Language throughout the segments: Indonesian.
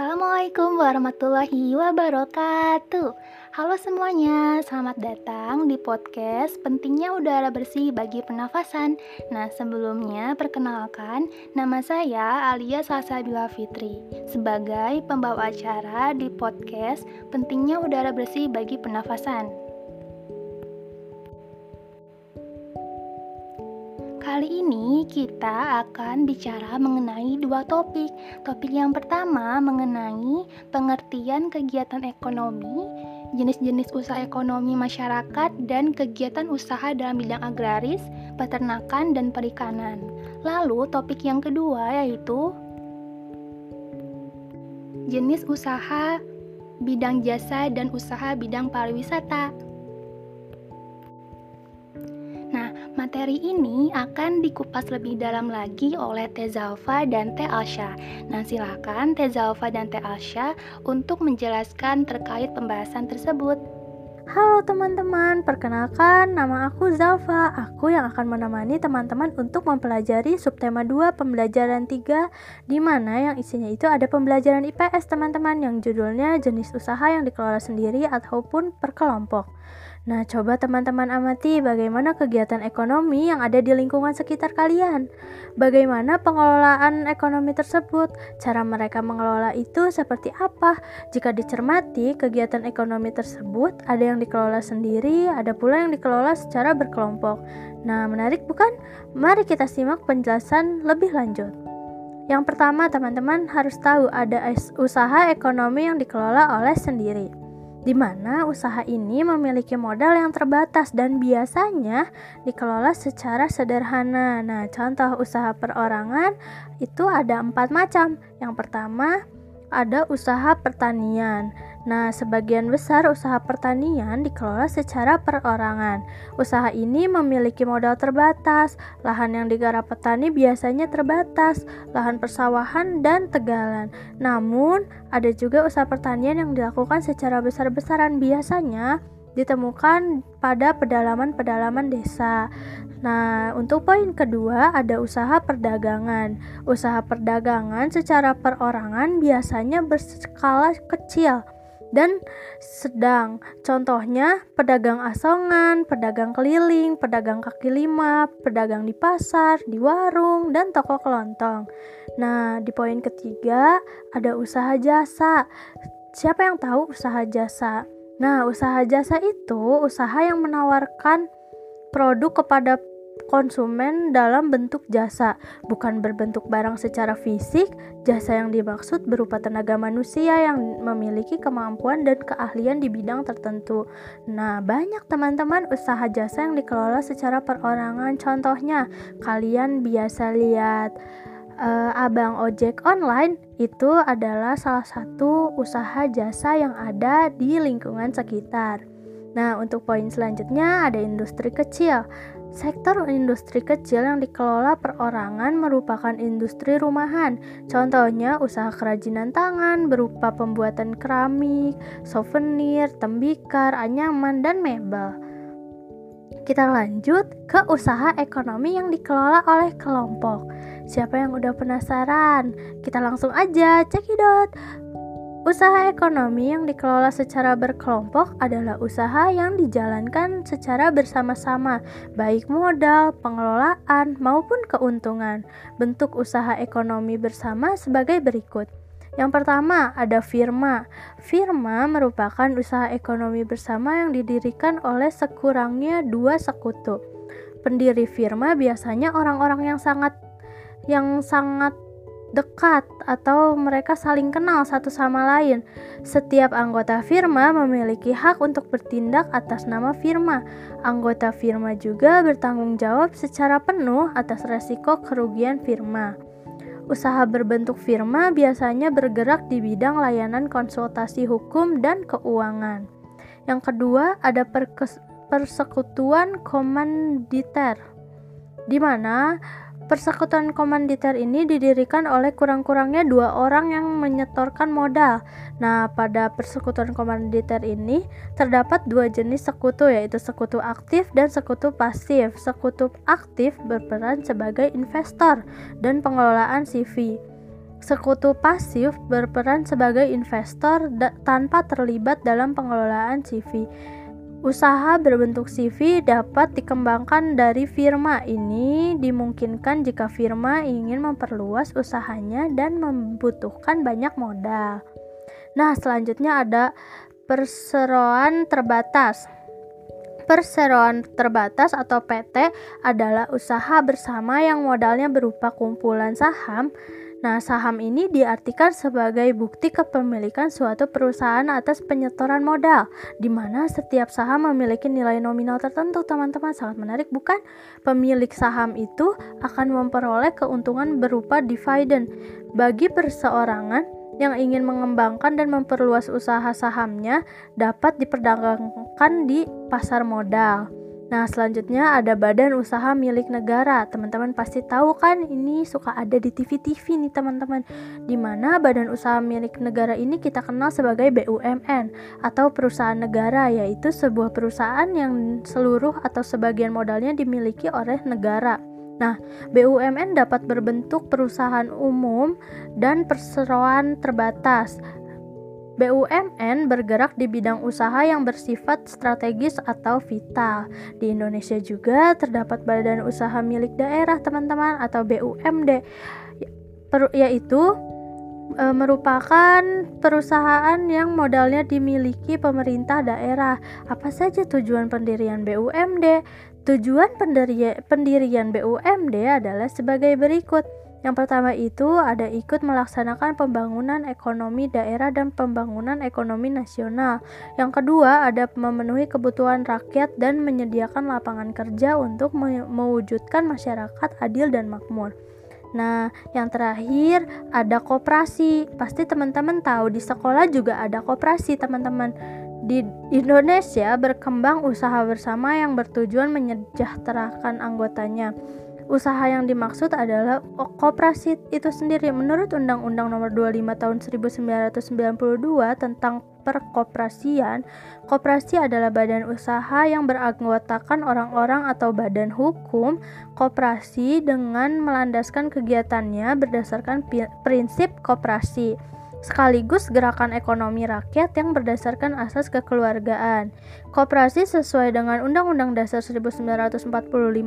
Assalamualaikum warahmatullahi wabarakatuh. Halo semuanya, selamat datang di podcast Pentingnya Udara Bersih bagi Pernafasan. Nah, sebelumnya perkenalkan, nama saya Alia Salsabila Fitri sebagai pembawa acara di podcast Pentingnya Udara Bersih bagi Pernafasan. Kali ini kita akan bicara mengenai dua topik. Topik yang pertama mengenai pengertian kegiatan ekonomi, jenis-jenis usaha ekonomi masyarakat, dan kegiatan usaha dalam bidang agraris, peternakan, dan perikanan. Lalu topik yang kedua yaitu jenis usaha bidang jasa dan usaha bidang pariwisata. Materi ini akan dikupas lebih dalam lagi oleh Teh Zalfa dan Teh Alsha. Nah, silakan Teh Zalfa dan Teh Alsha untuk menjelaskan terkait pembahasan tersebut. Halo teman-teman, perkenalkan nama aku Zalfa. Aku yang akan menemani teman-teman untuk mempelajari subtema 2 pembelajaran 3 di mana yang isinya itu ada pembelajaran IPS teman-teman yang judulnya jenis usaha yang dikelola sendiri ataupun per kelompok. Nah, coba teman-teman amati bagaimana kegiatan ekonomi yang ada di lingkungan sekitar kalian. Bagaimana pengelolaan ekonomi tersebut? Cara mereka mengelola itu seperti apa? Jika dicermati, kegiatan ekonomi tersebut ada yang dikelola sendiri, ada pula yang dikelola secara berkelompok. Nah, menarik bukan? Mari kita simak penjelasan lebih lanjut. Yang pertama, teman-teman harus tahu ada usaha ekonomi yang dikelola oleh sendiri di mana usaha ini memiliki modal yang terbatas dan biasanya dikelola secara sederhana. Nah, contoh usaha perorangan itu ada empat macam. Yang pertama, ada usaha pertanian. Nah, sebagian besar usaha pertanian dikelola secara perorangan. Usaha ini memiliki modal terbatas, lahan yang digarap petani biasanya terbatas, lahan persawahan dan tegalan. Namun, ada juga usaha pertanian yang dilakukan secara besar-besaran biasanya ditemukan pada pedalaman-pedalaman desa. Nah, untuk poin kedua ada usaha perdagangan. Usaha perdagangan secara perorangan biasanya berskala kecil dan sedang. Contohnya pedagang asongan, pedagang keliling, pedagang kaki lima, pedagang di pasar, di warung, dan toko kelontong. Nah, di poin ketiga ada usaha jasa. Siapa yang tahu usaha jasa? Nah, usaha jasa itu usaha yang menawarkan produk kepada konsumen dalam bentuk jasa, bukan berbentuk barang secara fisik. Jasa yang dimaksud berupa tenaga manusia yang memiliki kemampuan dan keahlian di bidang tertentu. Nah, banyak teman-teman usaha jasa yang dikelola secara perorangan. Contohnya, kalian biasa lihat uh, abang ojek online itu adalah salah satu usaha jasa yang ada di lingkungan sekitar. Nah, untuk poin selanjutnya ada industri kecil. Sektor industri kecil yang dikelola perorangan merupakan industri rumahan. Contohnya usaha kerajinan tangan berupa pembuatan keramik, souvenir, tembikar, anyaman, dan mebel. Kita lanjut ke usaha ekonomi yang dikelola oleh kelompok. Siapa yang udah penasaran? Kita langsung aja cekidot. Usaha ekonomi yang dikelola secara berkelompok adalah usaha yang dijalankan secara bersama-sama, baik modal, pengelolaan, maupun keuntungan. Bentuk usaha ekonomi bersama sebagai berikut. Yang pertama, ada firma. Firma merupakan usaha ekonomi bersama yang didirikan oleh sekurangnya dua sekutu. Pendiri firma biasanya orang-orang yang sangat yang sangat dekat atau mereka saling kenal satu sama lain. Setiap anggota firma memiliki hak untuk bertindak atas nama firma. Anggota firma juga bertanggung jawab secara penuh atas resiko kerugian firma. Usaha berbentuk firma biasanya bergerak di bidang layanan konsultasi hukum dan keuangan. Yang kedua, ada persekutuan komanditer, di mana Persekutuan komanditer ini didirikan oleh kurang-kurangnya dua orang yang menyetorkan modal. Nah, pada persekutuan komanditer ini terdapat dua jenis sekutu, yaitu sekutu aktif dan sekutu pasif. Sekutu aktif berperan sebagai investor dan pengelolaan CV. Sekutu pasif berperan sebagai investor tanpa terlibat dalam pengelolaan CV. Usaha berbentuk CV dapat dikembangkan dari firma. Ini dimungkinkan jika firma ingin memperluas usahanya dan membutuhkan banyak modal. Nah, selanjutnya ada perseroan terbatas. Perseroan terbatas atau PT adalah usaha bersama yang modalnya berupa kumpulan saham Nah, saham ini diartikan sebagai bukti kepemilikan suatu perusahaan atas penyetoran modal, di mana setiap saham memiliki nilai nominal tertentu, teman-teman. Sangat menarik, bukan? Pemilik saham itu akan memperoleh keuntungan berupa dividen bagi perseorangan yang ingin mengembangkan dan memperluas usaha sahamnya dapat diperdagangkan di pasar modal. Nah, selanjutnya ada badan usaha milik negara. Teman-teman pasti tahu kan ini suka ada di TV-TV nih, teman-teman. Di mana badan usaha milik negara ini kita kenal sebagai BUMN atau perusahaan negara, yaitu sebuah perusahaan yang seluruh atau sebagian modalnya dimiliki oleh negara. Nah, BUMN dapat berbentuk perusahaan umum dan perseroan terbatas BUMN bergerak di bidang usaha yang bersifat strategis atau vital. Di Indonesia juga terdapat badan usaha milik daerah, teman-teman, atau BUMD, yaitu e, merupakan perusahaan yang modalnya dimiliki pemerintah daerah. Apa saja tujuan pendirian BUMD? Tujuan pendirian BUMD adalah sebagai berikut yang pertama itu ada ikut melaksanakan pembangunan ekonomi daerah dan pembangunan ekonomi nasional. Yang kedua ada memenuhi kebutuhan rakyat dan menyediakan lapangan kerja untuk mewujudkan masyarakat adil dan makmur. Nah, yang terakhir ada koperasi. Pasti teman-teman tahu di sekolah juga ada koperasi, teman-teman. Di Indonesia berkembang usaha bersama yang bertujuan menyejahterakan anggotanya. Usaha yang dimaksud adalah koperasi itu sendiri. Menurut Undang-Undang Nomor 25 Tahun 1992 tentang perkoperasian, koperasi adalah badan usaha yang beranggotakan orang-orang atau badan hukum koperasi dengan melandaskan kegiatannya berdasarkan prinsip koperasi sekaligus gerakan ekonomi rakyat yang berdasarkan asas kekeluargaan. Koperasi sesuai dengan Undang-Undang Dasar 1945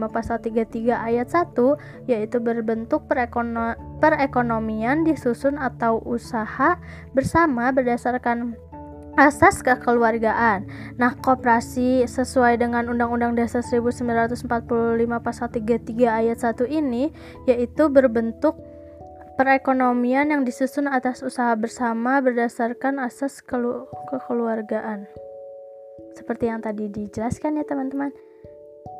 Pasal 33 Ayat 1 yaitu berbentuk perekono perekonomian disusun atau usaha bersama berdasarkan asas kekeluargaan. Nah, koperasi sesuai dengan Undang-Undang Dasar 1945 Pasal 33 Ayat 1 ini yaitu berbentuk perekonomian yang disusun atas usaha bersama berdasarkan asas kekeluargaan. Seperti yang tadi dijelaskan ya teman-teman.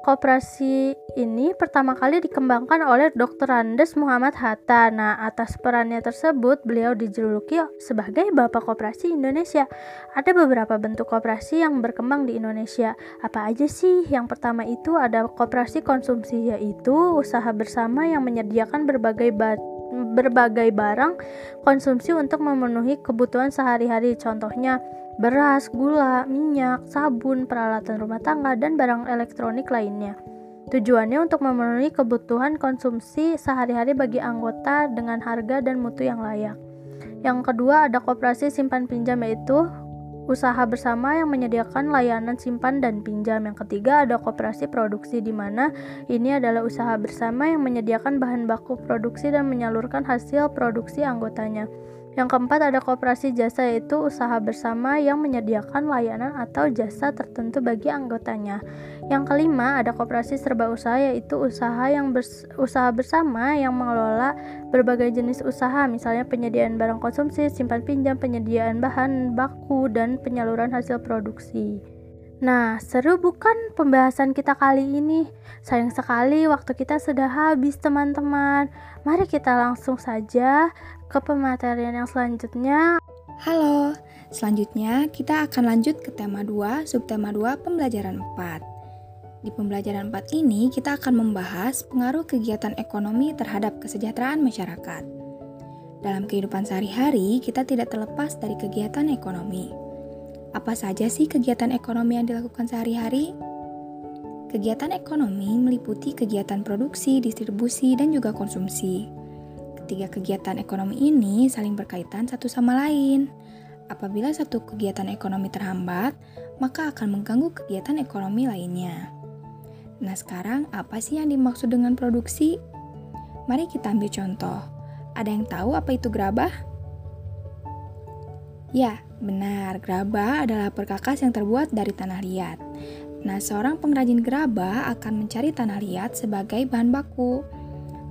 Koperasi ini pertama kali dikembangkan oleh Dr. Andes Muhammad Hatta. Nah, atas perannya tersebut, beliau dijuluki sebagai Bapak Koperasi Indonesia. Ada beberapa bentuk koperasi yang berkembang di Indonesia. Apa aja sih? Yang pertama itu ada koperasi konsumsi, yaitu usaha bersama yang menyediakan berbagai berbagai barang konsumsi untuk memenuhi kebutuhan sehari-hari. Contohnya beras, gula, minyak, sabun, peralatan rumah tangga, dan barang elektronik lainnya. Tujuannya untuk memenuhi kebutuhan konsumsi sehari-hari bagi anggota dengan harga dan mutu yang layak. Yang kedua ada koperasi simpan pinjam yaitu usaha bersama yang menyediakan layanan simpan dan pinjam. Yang ketiga ada koperasi produksi di mana ini adalah usaha bersama yang menyediakan bahan baku produksi dan menyalurkan hasil produksi anggotanya. Yang keempat ada koperasi jasa yaitu usaha bersama yang menyediakan layanan atau jasa tertentu bagi anggotanya. Yang kelima ada koperasi serba usaha yaitu usaha yang bers usaha bersama yang mengelola berbagai jenis usaha misalnya penyediaan barang konsumsi, simpan pinjam, penyediaan bahan baku dan penyaluran hasil produksi. Nah, seru bukan pembahasan kita kali ini? Sayang sekali waktu kita sudah habis, teman-teman. Mari kita langsung saja ke pematerian yang selanjutnya. Halo, selanjutnya kita akan lanjut ke tema 2, subtema 2, pembelajaran 4. Di pembelajaran 4 ini kita akan membahas pengaruh kegiatan ekonomi terhadap kesejahteraan masyarakat. Dalam kehidupan sehari-hari, kita tidak terlepas dari kegiatan ekonomi. Apa saja sih kegiatan ekonomi yang dilakukan sehari-hari? Kegiatan ekonomi meliputi kegiatan produksi, distribusi, dan juga konsumsi. Ketiga kegiatan ekonomi ini saling berkaitan satu sama lain. Apabila satu kegiatan ekonomi terhambat, maka akan mengganggu kegiatan ekonomi lainnya. Nah, sekarang apa sih yang dimaksud dengan produksi? Mari kita ambil contoh. Ada yang tahu apa itu gerabah? Ya, benar. Gerabah adalah perkakas yang terbuat dari tanah liat. Nah, seorang pengrajin gerabah akan mencari tanah liat sebagai bahan baku.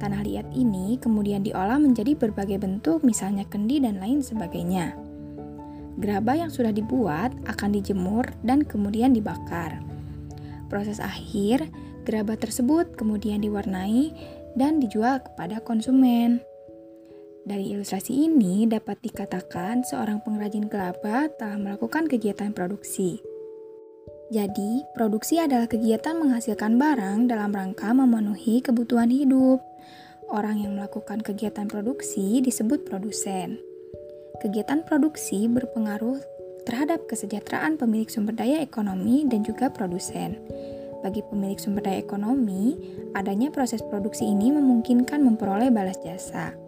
Tanah liat ini kemudian diolah menjadi berbagai bentuk, misalnya kendi dan lain sebagainya. Gerabah yang sudah dibuat akan dijemur dan kemudian dibakar. Proses akhir, gerabah tersebut kemudian diwarnai dan dijual kepada konsumen. Dari ilustrasi ini dapat dikatakan seorang pengrajin gerabah telah melakukan kegiatan produksi. Jadi, produksi adalah kegiatan menghasilkan barang dalam rangka memenuhi kebutuhan hidup. Orang yang melakukan kegiatan produksi disebut produsen. Kegiatan produksi berpengaruh terhadap kesejahteraan pemilik sumber daya ekonomi dan juga produsen. Bagi pemilik sumber daya ekonomi, adanya proses produksi ini memungkinkan memperoleh balas jasa.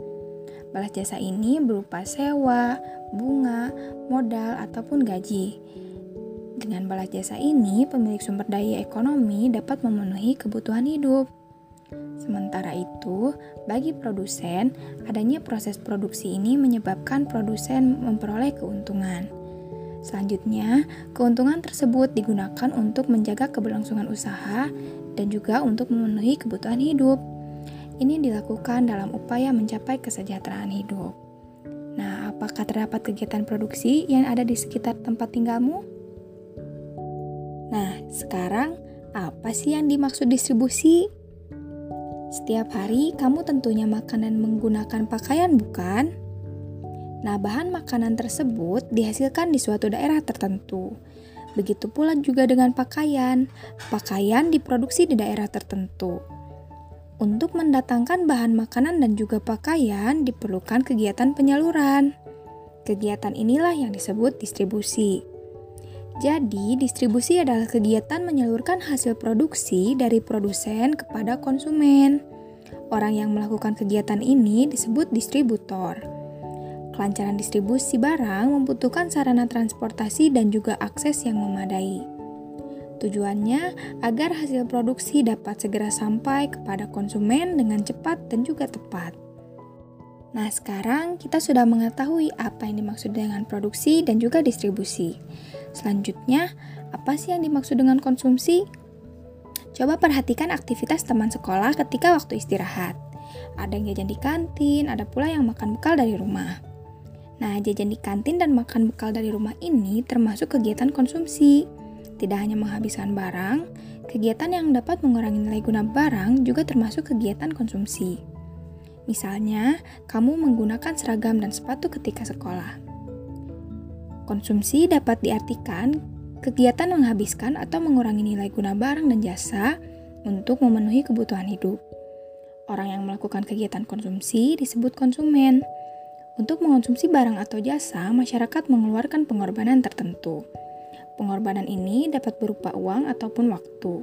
Balas jasa ini berupa sewa, bunga, modal, ataupun gaji. Dengan balas jasa ini, pemilik sumber daya ekonomi dapat memenuhi kebutuhan hidup. Sementara itu, bagi produsen, adanya proses produksi ini menyebabkan produsen memperoleh keuntungan. Selanjutnya, keuntungan tersebut digunakan untuk menjaga keberlangsungan usaha dan juga untuk memenuhi kebutuhan hidup. Ini dilakukan dalam upaya mencapai kesejahteraan hidup. Nah, apakah terdapat kegiatan produksi yang ada di sekitar tempat tinggalmu? Nah, sekarang apa sih yang dimaksud distribusi? Setiap hari kamu tentunya makan dan menggunakan pakaian, bukan? Nah, bahan makanan tersebut dihasilkan di suatu daerah tertentu. Begitu pula juga dengan pakaian. Pakaian diproduksi di daerah tertentu. Untuk mendatangkan bahan makanan dan juga pakaian diperlukan kegiatan penyaluran. Kegiatan inilah yang disebut distribusi. Jadi, distribusi adalah kegiatan menyalurkan hasil produksi dari produsen kepada konsumen. Orang yang melakukan kegiatan ini disebut distributor. Kelancaran distribusi barang membutuhkan sarana transportasi dan juga akses yang memadai. Tujuannya agar hasil produksi dapat segera sampai kepada konsumen dengan cepat dan juga tepat. Nah, sekarang kita sudah mengetahui apa yang dimaksud dengan produksi dan juga distribusi. Selanjutnya, apa sih yang dimaksud dengan konsumsi? Coba perhatikan aktivitas teman sekolah ketika waktu istirahat. Ada yang jajan di kantin, ada pula yang makan bekal dari rumah. Nah, jajan di kantin dan makan bekal dari rumah ini termasuk kegiatan konsumsi. Tidak hanya menghabiskan barang, kegiatan yang dapat mengurangi nilai guna barang juga termasuk kegiatan konsumsi. Misalnya, kamu menggunakan seragam dan sepatu ketika sekolah. Konsumsi dapat diartikan kegiatan menghabiskan atau mengurangi nilai guna barang dan jasa untuk memenuhi kebutuhan hidup. Orang yang melakukan kegiatan konsumsi disebut konsumen. Untuk mengonsumsi barang atau jasa, masyarakat mengeluarkan pengorbanan tertentu. Pengorbanan ini dapat berupa uang ataupun waktu.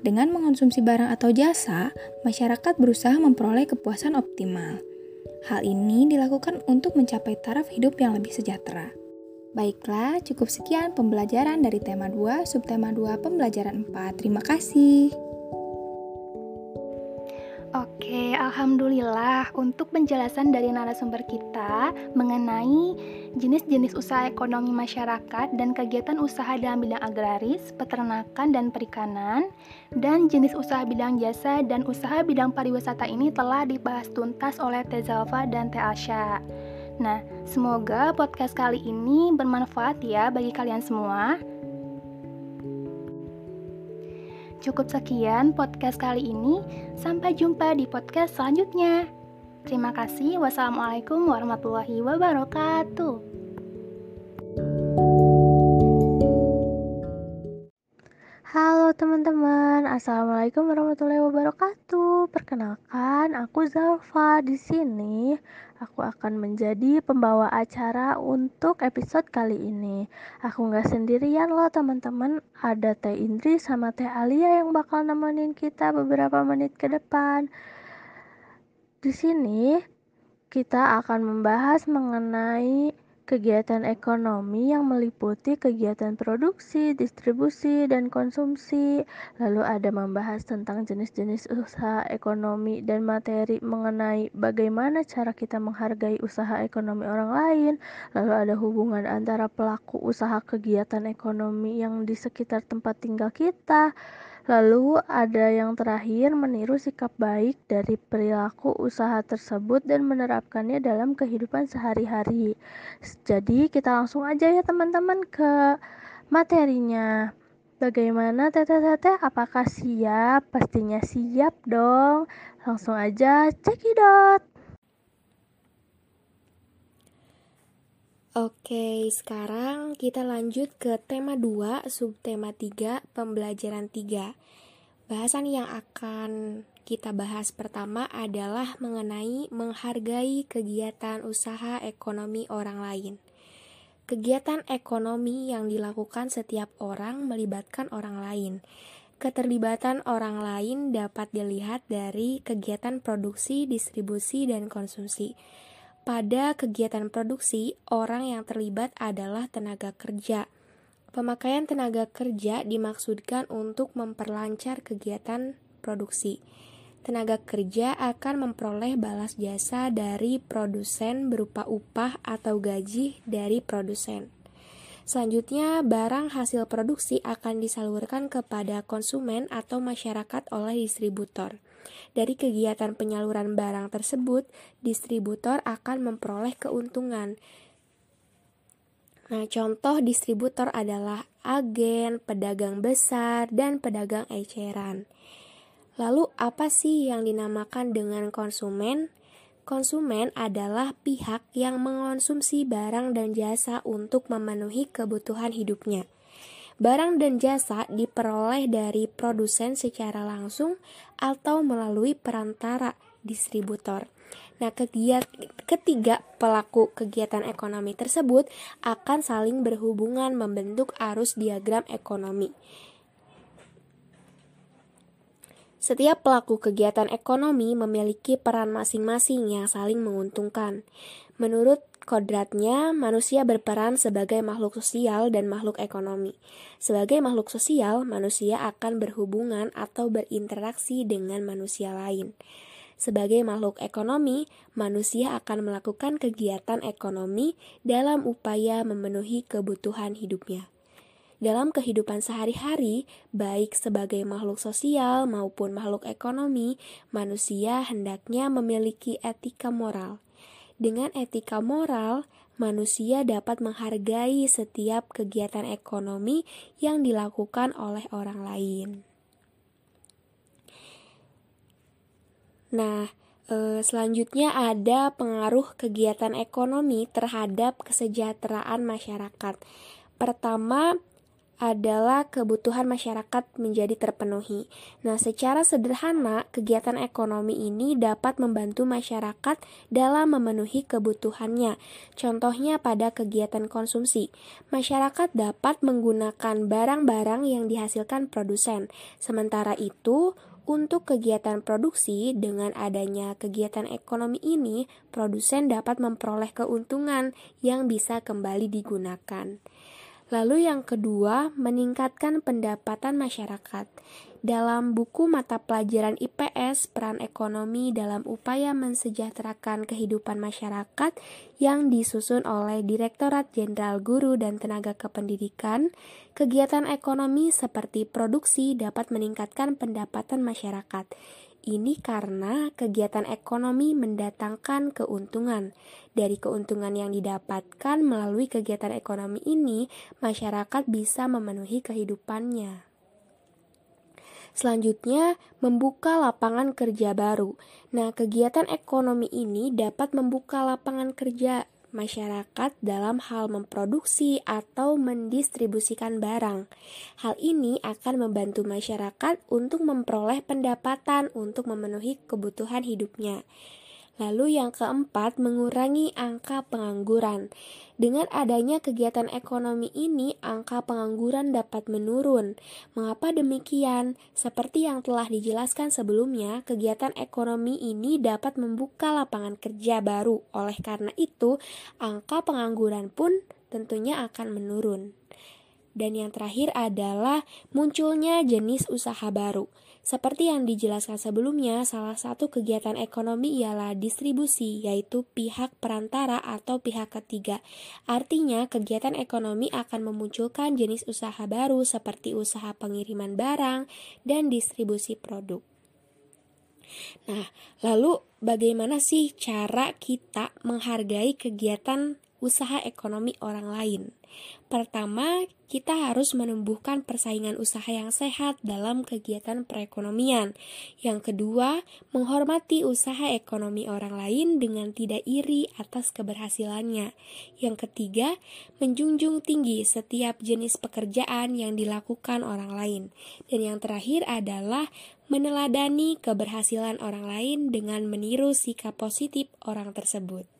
Dengan mengonsumsi barang atau jasa, masyarakat berusaha memperoleh kepuasan optimal. Hal ini dilakukan untuk mencapai taraf hidup yang lebih sejahtera. Baiklah, cukup sekian pembelajaran dari tema 2, subtema 2, pembelajaran 4. Terima kasih. Oke, alhamdulillah untuk penjelasan dari narasumber kita mengenai jenis-jenis usaha ekonomi masyarakat dan kegiatan usaha dalam bidang agraris, peternakan dan perikanan, dan jenis usaha bidang jasa dan usaha bidang pariwisata ini telah dibahas tuntas oleh Tezalva dan Teh Asya. Nah, semoga podcast kali ini bermanfaat ya bagi kalian semua. Cukup sekian podcast kali ini. Sampai jumpa di podcast selanjutnya. Terima kasih. Wassalamualaikum warahmatullahi wabarakatuh. Halo teman-teman, assalamualaikum warahmatullahi wabarakatuh. Perkenalkan, aku Zalfa. Di sini, aku akan menjadi pembawa acara untuk episode kali ini. Aku nggak sendirian loh teman-teman. Ada Teh Indri sama Teh Alia yang bakal nemenin kita beberapa menit ke depan. Di sini, kita akan membahas mengenai kegiatan ekonomi yang meliputi kegiatan produksi, distribusi, dan konsumsi. Lalu ada membahas tentang jenis-jenis usaha ekonomi dan materi mengenai bagaimana cara kita menghargai usaha ekonomi orang lain. Lalu ada hubungan antara pelaku usaha kegiatan ekonomi yang di sekitar tempat tinggal kita. Lalu ada yang terakhir meniru sikap baik dari perilaku usaha tersebut dan menerapkannya dalam kehidupan sehari-hari. Jadi kita langsung aja ya teman-teman ke materinya. Bagaimana teteh-teteh? Apakah siap? Pastinya siap dong. Langsung aja cekidot. Oke, sekarang kita lanjut ke tema 2, subtema 3, pembelajaran 3. Bahasan yang akan kita bahas pertama adalah mengenai menghargai kegiatan usaha ekonomi orang lain. Kegiatan ekonomi yang dilakukan setiap orang melibatkan orang lain. Keterlibatan orang lain dapat dilihat dari kegiatan produksi, distribusi, dan konsumsi pada kegiatan produksi, orang yang terlibat adalah tenaga kerja. Pemakaian tenaga kerja dimaksudkan untuk memperlancar kegiatan produksi. Tenaga kerja akan memperoleh balas jasa dari produsen berupa upah atau gaji dari produsen. Selanjutnya, barang hasil produksi akan disalurkan kepada konsumen atau masyarakat oleh distributor. Dari kegiatan penyaluran barang tersebut, distributor akan memperoleh keuntungan. Nah, contoh distributor adalah agen, pedagang besar, dan pedagang eceran. Lalu, apa sih yang dinamakan dengan konsumen? Konsumen adalah pihak yang mengonsumsi barang dan jasa untuk memenuhi kebutuhan hidupnya. Barang dan jasa diperoleh dari produsen secara langsung atau melalui perantara distributor. Nah, ketiga pelaku kegiatan ekonomi tersebut akan saling berhubungan membentuk arus diagram ekonomi. Setiap pelaku kegiatan ekonomi memiliki peran masing-masing yang saling menguntungkan. Menurut kodratnya, manusia berperan sebagai makhluk sosial dan makhluk ekonomi. Sebagai makhluk sosial, manusia akan berhubungan atau berinteraksi dengan manusia lain. Sebagai makhluk ekonomi, manusia akan melakukan kegiatan ekonomi dalam upaya memenuhi kebutuhan hidupnya. Dalam kehidupan sehari-hari, baik sebagai makhluk sosial maupun makhluk ekonomi, manusia hendaknya memiliki etika moral. Dengan etika moral, manusia dapat menghargai setiap kegiatan ekonomi yang dilakukan oleh orang lain. Nah, eh, selanjutnya ada pengaruh kegiatan ekonomi terhadap kesejahteraan masyarakat. Pertama, adalah kebutuhan masyarakat menjadi terpenuhi. Nah, secara sederhana, kegiatan ekonomi ini dapat membantu masyarakat dalam memenuhi kebutuhannya. Contohnya pada kegiatan konsumsi, masyarakat dapat menggunakan barang-barang yang dihasilkan produsen. Sementara itu, untuk kegiatan produksi, dengan adanya kegiatan ekonomi ini, produsen dapat memperoleh keuntungan yang bisa kembali digunakan. Lalu yang kedua, meningkatkan pendapatan masyarakat. Dalam buku mata pelajaran IPS, peran ekonomi dalam upaya mensejahterakan kehidupan masyarakat yang disusun oleh Direktorat Jenderal Guru dan Tenaga Kependidikan, kegiatan ekonomi seperti produksi dapat meningkatkan pendapatan masyarakat. Ini karena kegiatan ekonomi mendatangkan keuntungan. Dari keuntungan yang didapatkan melalui kegiatan ekonomi ini, masyarakat bisa memenuhi kehidupannya. Selanjutnya, membuka lapangan kerja baru. Nah, kegiatan ekonomi ini dapat membuka lapangan kerja masyarakat dalam hal memproduksi atau mendistribusikan barang. Hal ini akan membantu masyarakat untuk memperoleh pendapatan untuk memenuhi kebutuhan hidupnya. Lalu yang keempat, mengurangi angka pengangguran. Dengan adanya kegiatan ekonomi ini, angka pengangguran dapat menurun. Mengapa demikian? Seperti yang telah dijelaskan sebelumnya, kegiatan ekonomi ini dapat membuka lapangan kerja baru. Oleh karena itu, angka pengangguran pun tentunya akan menurun. Dan yang terakhir adalah munculnya jenis usaha baru. Seperti yang dijelaskan sebelumnya, salah satu kegiatan ekonomi ialah distribusi, yaitu pihak perantara atau pihak ketiga. Artinya, kegiatan ekonomi akan memunculkan jenis usaha baru seperti usaha pengiriman barang dan distribusi produk. Nah, lalu bagaimana sih cara kita menghargai kegiatan usaha ekonomi orang lain. Pertama, kita harus menumbuhkan persaingan usaha yang sehat dalam kegiatan perekonomian. Yang kedua, menghormati usaha ekonomi orang lain dengan tidak iri atas keberhasilannya. Yang ketiga, menjunjung tinggi setiap jenis pekerjaan yang dilakukan orang lain. Dan yang terakhir adalah meneladani keberhasilan orang lain dengan meniru sikap positif orang tersebut.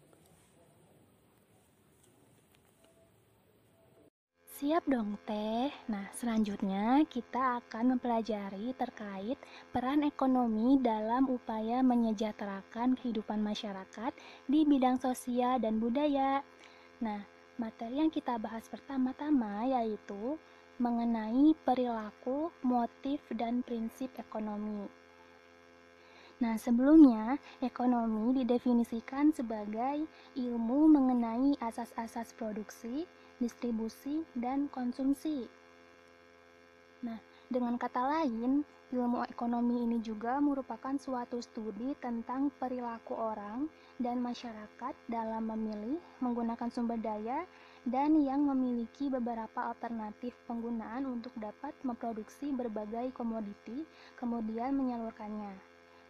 Siap dong teh. Nah, selanjutnya kita akan mempelajari terkait peran ekonomi dalam upaya menyejahterakan kehidupan masyarakat di bidang sosial dan budaya. Nah, materi yang kita bahas pertama-tama yaitu mengenai perilaku, motif, dan prinsip ekonomi. Nah, sebelumnya, ekonomi didefinisikan sebagai ilmu mengenai asas-asas produksi, distribusi, dan konsumsi. Nah, dengan kata lain, ilmu ekonomi ini juga merupakan suatu studi tentang perilaku orang dan masyarakat dalam memilih, menggunakan sumber daya, dan yang memiliki beberapa alternatif penggunaan untuk dapat memproduksi berbagai komoditi, kemudian menyalurkannya,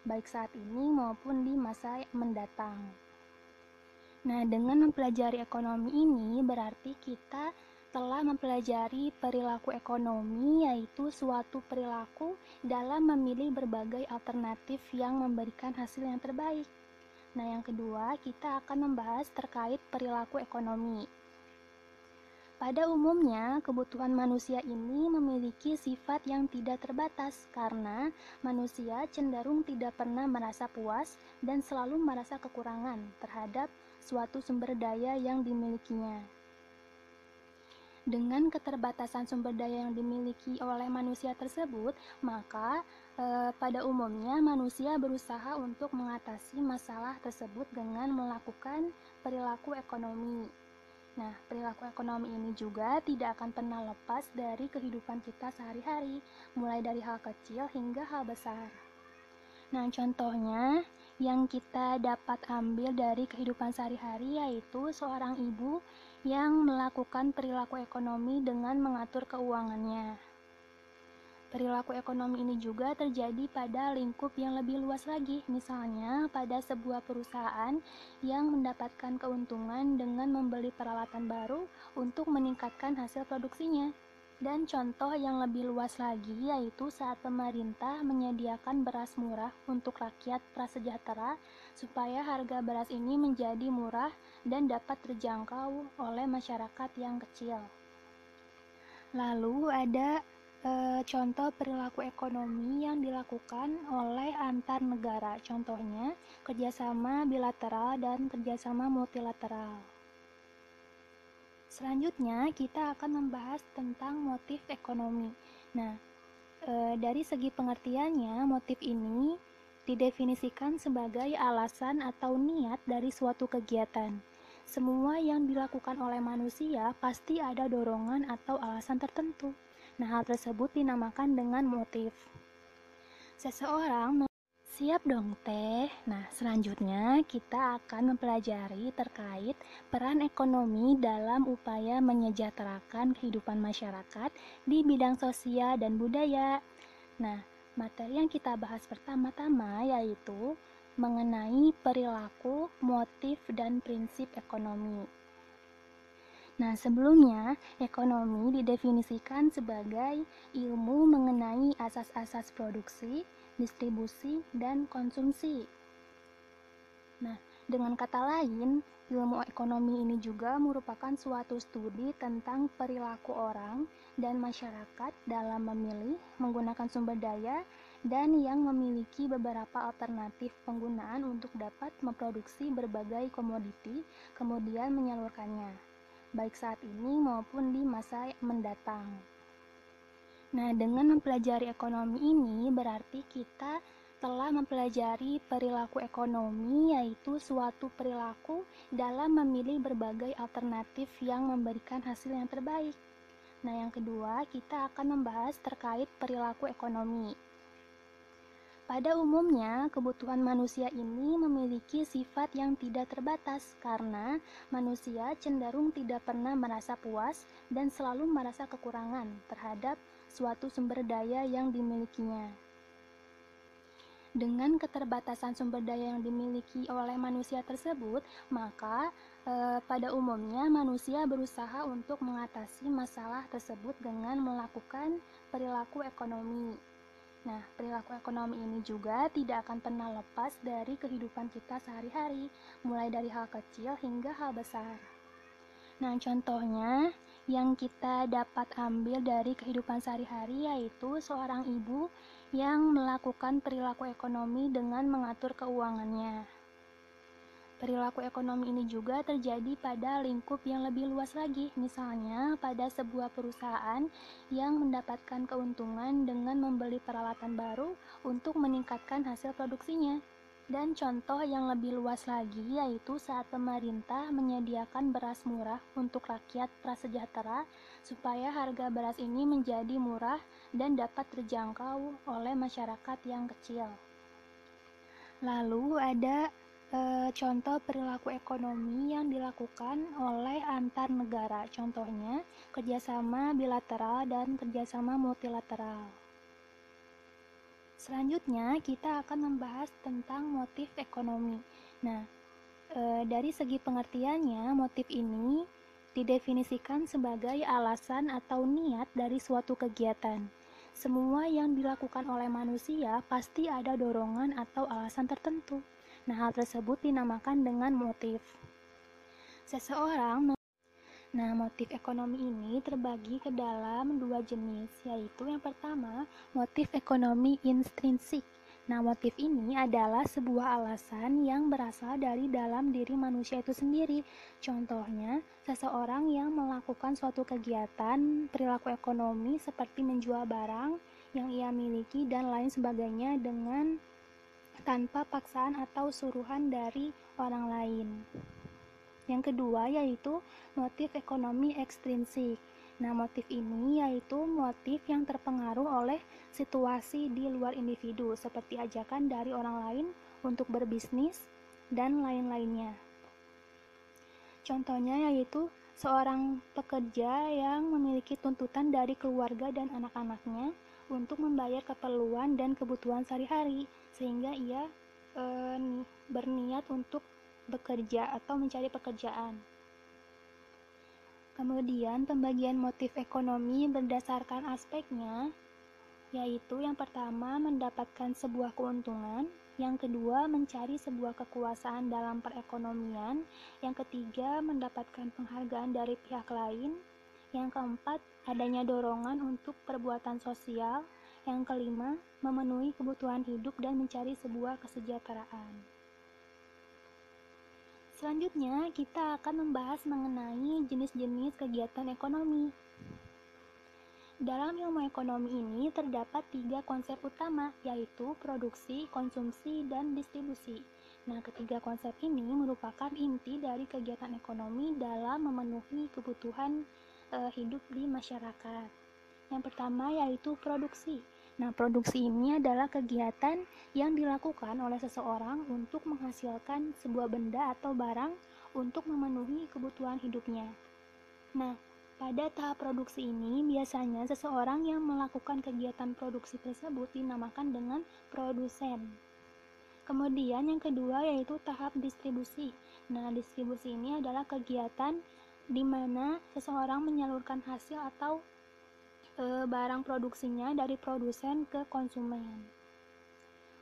baik saat ini maupun di masa mendatang. Nah, dengan mempelajari ekonomi ini berarti kita telah mempelajari perilaku ekonomi, yaitu suatu perilaku dalam memilih berbagai alternatif yang memberikan hasil yang terbaik. Nah, yang kedua, kita akan membahas terkait perilaku ekonomi. Pada umumnya, kebutuhan manusia ini memiliki sifat yang tidak terbatas karena manusia cenderung tidak pernah merasa puas dan selalu merasa kekurangan terhadap suatu sumber daya yang dimilikinya. Dengan keterbatasan sumber daya yang dimiliki oleh manusia tersebut, maka e, pada umumnya manusia berusaha untuk mengatasi masalah tersebut dengan melakukan perilaku ekonomi. Nah, perilaku ekonomi ini juga tidak akan pernah lepas dari kehidupan kita sehari-hari, mulai dari hal kecil hingga hal besar. Nah, contohnya yang kita dapat ambil dari kehidupan sehari-hari yaitu seorang ibu yang melakukan perilaku ekonomi dengan mengatur keuangannya. Perilaku ekonomi ini juga terjadi pada lingkup yang lebih luas lagi, misalnya pada sebuah perusahaan yang mendapatkan keuntungan dengan membeli peralatan baru untuk meningkatkan hasil produksinya. Dan contoh yang lebih luas lagi yaitu saat pemerintah menyediakan beras murah untuk rakyat prasejahtera supaya harga beras ini menjadi murah dan dapat terjangkau oleh masyarakat yang kecil. Lalu ada e, contoh perilaku ekonomi yang dilakukan oleh antar negara, contohnya kerjasama bilateral dan kerjasama multilateral. Selanjutnya, kita akan membahas tentang motif ekonomi. Nah, e, dari segi pengertiannya, motif ini didefinisikan sebagai alasan atau niat dari suatu kegiatan. Semua yang dilakukan oleh manusia pasti ada dorongan atau alasan tertentu. Nah, hal tersebut dinamakan dengan motif. Seseorang Siap dong teh. Nah, selanjutnya kita akan mempelajari terkait peran ekonomi dalam upaya menyejahterakan kehidupan masyarakat di bidang sosial dan budaya. Nah, materi yang kita bahas pertama-tama yaitu mengenai perilaku, motif, dan prinsip ekonomi. Nah, sebelumnya, ekonomi didefinisikan sebagai ilmu mengenai asas-asas produksi, distribusi, dan konsumsi. Nah, dengan kata lain, ilmu ekonomi ini juga merupakan suatu studi tentang perilaku orang dan masyarakat dalam memilih, menggunakan sumber daya, dan yang memiliki beberapa alternatif penggunaan untuk dapat memproduksi berbagai komoditi, kemudian menyalurkannya, baik saat ini maupun di masa mendatang. Nah, dengan mempelajari ekonomi ini berarti kita telah mempelajari perilaku ekonomi, yaitu suatu perilaku dalam memilih berbagai alternatif yang memberikan hasil yang terbaik. Nah, yang kedua, kita akan membahas terkait perilaku ekonomi. Pada umumnya, kebutuhan manusia ini memiliki sifat yang tidak terbatas karena manusia cenderung tidak pernah merasa puas dan selalu merasa kekurangan terhadap suatu sumber daya yang dimilikinya. Dengan keterbatasan sumber daya yang dimiliki oleh manusia tersebut, maka e, pada umumnya manusia berusaha untuk mengatasi masalah tersebut dengan melakukan perilaku ekonomi. Nah, perilaku ekonomi ini juga tidak akan pernah lepas dari kehidupan kita sehari-hari, mulai dari hal kecil hingga hal besar. Nah, contohnya yang kita dapat ambil dari kehidupan sehari-hari yaitu seorang ibu yang melakukan perilaku ekonomi dengan mengatur keuangannya. Perilaku ekonomi ini juga terjadi pada lingkup yang lebih luas lagi, misalnya pada sebuah perusahaan yang mendapatkan keuntungan dengan membeli peralatan baru untuk meningkatkan hasil produksinya. Dan contoh yang lebih luas lagi yaitu saat pemerintah menyediakan beras murah untuk rakyat prasejahtera supaya harga beras ini menjadi murah dan dapat terjangkau oleh masyarakat yang kecil. Lalu ada e, contoh perilaku ekonomi yang dilakukan oleh antar negara, contohnya kerjasama bilateral dan kerjasama multilateral. Selanjutnya, kita akan membahas tentang motif ekonomi. Nah, e, dari segi pengertiannya, motif ini didefinisikan sebagai alasan atau niat dari suatu kegiatan. Semua yang dilakukan oleh manusia pasti ada dorongan atau alasan tertentu. Nah, hal tersebut dinamakan dengan motif. Seseorang Nah, motif ekonomi ini terbagi ke dalam dua jenis, yaitu yang pertama, motif ekonomi intrinsik. Nah, motif ini adalah sebuah alasan yang berasal dari dalam diri manusia itu sendiri. Contohnya, seseorang yang melakukan suatu kegiatan perilaku ekonomi seperti menjual barang yang ia miliki dan lain sebagainya dengan tanpa paksaan atau suruhan dari orang lain. Yang kedua yaitu motif ekonomi ekstrinsik. Nah, motif ini yaitu motif yang terpengaruh oleh situasi di luar individu, seperti ajakan dari orang lain untuk berbisnis dan lain-lainnya. Contohnya yaitu seorang pekerja yang memiliki tuntutan dari keluarga dan anak-anaknya untuk membayar keperluan dan kebutuhan sehari-hari, sehingga ia e, berniat untuk bekerja atau mencari pekerjaan. Kemudian pembagian motif ekonomi berdasarkan aspeknya yaitu yang pertama mendapatkan sebuah keuntungan, yang kedua mencari sebuah kekuasaan dalam perekonomian, yang ketiga mendapatkan penghargaan dari pihak lain, yang keempat adanya dorongan untuk perbuatan sosial, yang kelima memenuhi kebutuhan hidup dan mencari sebuah kesejahteraan. Selanjutnya, kita akan membahas mengenai jenis-jenis kegiatan ekonomi. Dalam ilmu ekonomi ini terdapat tiga konsep utama, yaitu produksi, konsumsi, dan distribusi. Nah, ketiga konsep ini merupakan inti dari kegiatan ekonomi dalam memenuhi kebutuhan e, hidup di masyarakat. Yang pertama yaitu produksi. Nah, produksi ini adalah kegiatan yang dilakukan oleh seseorang untuk menghasilkan sebuah benda atau barang untuk memenuhi kebutuhan hidupnya. Nah, pada tahap produksi ini biasanya seseorang yang melakukan kegiatan produksi tersebut dinamakan dengan produsen. Kemudian yang kedua yaitu tahap distribusi. Nah, distribusi ini adalah kegiatan di mana seseorang menyalurkan hasil atau e, barang produksinya dari produsen ke konsumen.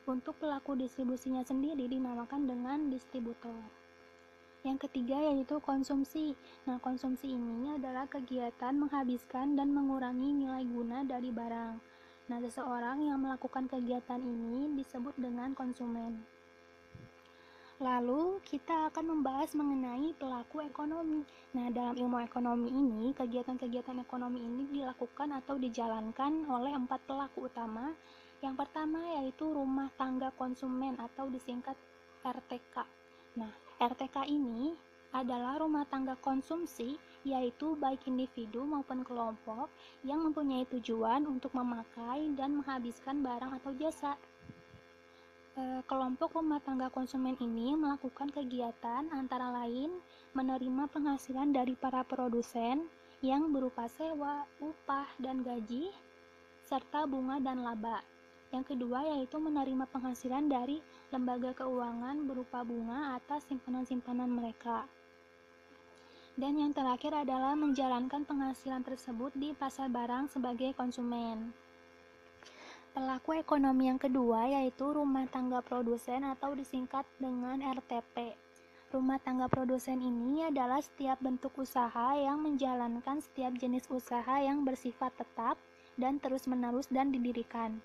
Untuk pelaku distribusinya sendiri dinamakan dengan distributor. Yang ketiga yaitu konsumsi. Nah, konsumsi ini adalah kegiatan menghabiskan dan mengurangi nilai guna dari barang. Nah, seseorang yang melakukan kegiatan ini disebut dengan konsumen. Lalu, kita akan membahas mengenai pelaku ekonomi. Nah, dalam ilmu ekonomi ini, kegiatan-kegiatan ekonomi ini dilakukan atau dijalankan oleh empat pelaku utama. Yang pertama yaitu rumah tangga konsumen atau disingkat RTK. Nah, RTK ini adalah rumah tangga konsumsi, yaitu baik individu maupun kelompok yang mempunyai tujuan untuk memakai dan menghabiskan barang atau jasa. E, kelompok rumah tangga konsumen ini melakukan kegiatan antara lain menerima penghasilan dari para produsen yang berupa sewa, upah, dan gaji, serta bunga dan laba. Yang kedua yaitu menerima penghasilan dari lembaga keuangan berupa bunga atas simpanan-simpanan mereka. Dan yang terakhir adalah menjalankan penghasilan tersebut di pasar barang sebagai konsumen. Pelaku ekonomi yang kedua yaitu rumah tangga produsen atau disingkat dengan RTP. Rumah tangga produsen ini adalah setiap bentuk usaha yang menjalankan setiap jenis usaha yang bersifat tetap dan terus-menerus dan didirikan.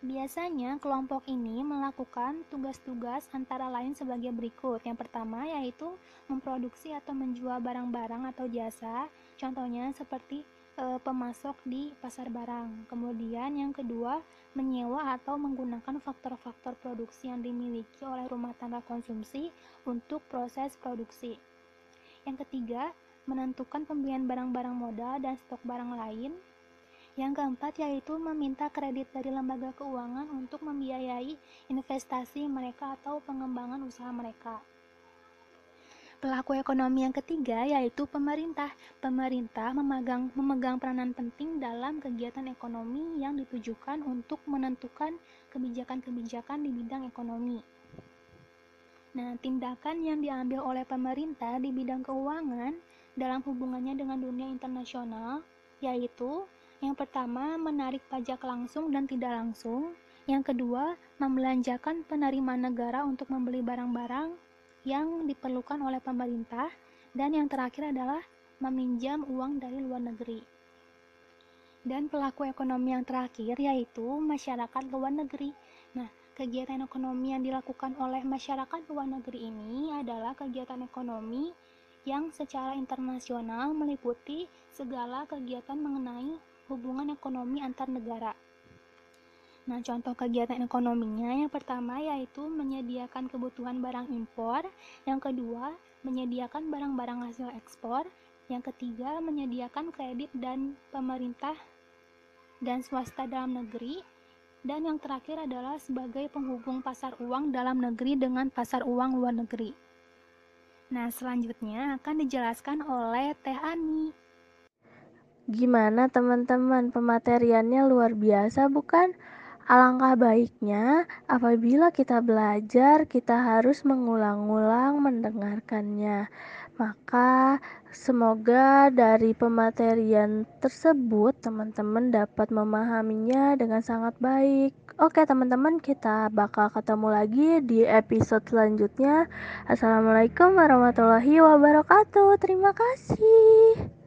Biasanya kelompok ini melakukan tugas-tugas antara lain sebagai berikut. Yang pertama yaitu memproduksi atau menjual barang-barang atau jasa, contohnya seperti e, pemasok di pasar barang. Kemudian yang kedua, menyewa atau menggunakan faktor-faktor produksi yang dimiliki oleh rumah tangga konsumsi untuk proses produksi. Yang ketiga, menentukan pembelian barang-barang modal dan stok barang lain. Yang keempat yaitu meminta kredit dari lembaga keuangan untuk membiayai investasi mereka atau pengembangan usaha mereka. Pelaku ekonomi yang ketiga yaitu pemerintah. Pemerintah memegang, memegang peranan penting dalam kegiatan ekonomi yang ditujukan untuk menentukan kebijakan-kebijakan di bidang ekonomi. Nah, tindakan yang diambil oleh pemerintah di bidang keuangan dalam hubungannya dengan dunia internasional yaitu yang pertama menarik pajak langsung dan tidak langsung, yang kedua membelanjakan penerimaan negara untuk membeli barang-barang yang diperlukan oleh pemerintah, dan yang terakhir adalah meminjam uang dari luar negeri. Dan pelaku ekonomi yang terakhir yaitu masyarakat luar negeri. Nah, kegiatan ekonomi yang dilakukan oleh masyarakat luar negeri ini adalah kegiatan ekonomi yang secara internasional meliputi segala kegiatan mengenai hubungan ekonomi antar negara. Nah, contoh kegiatan ekonominya yang pertama yaitu menyediakan kebutuhan barang impor, yang kedua menyediakan barang-barang hasil ekspor, yang ketiga menyediakan kredit dan pemerintah dan swasta dalam negeri, dan yang terakhir adalah sebagai penghubung pasar uang dalam negeri dengan pasar uang luar negeri. Nah, selanjutnya akan dijelaskan oleh Teh Ani. Gimana teman-teman, pemateriannya luar biasa bukan? Alangkah baiknya apabila kita belajar, kita harus mengulang-ulang mendengarkannya. Maka semoga dari pematerian tersebut teman-teman dapat memahaminya dengan sangat baik. Oke teman-teman, kita bakal ketemu lagi di episode selanjutnya. Assalamualaikum warahmatullahi wabarakatuh. Terima kasih.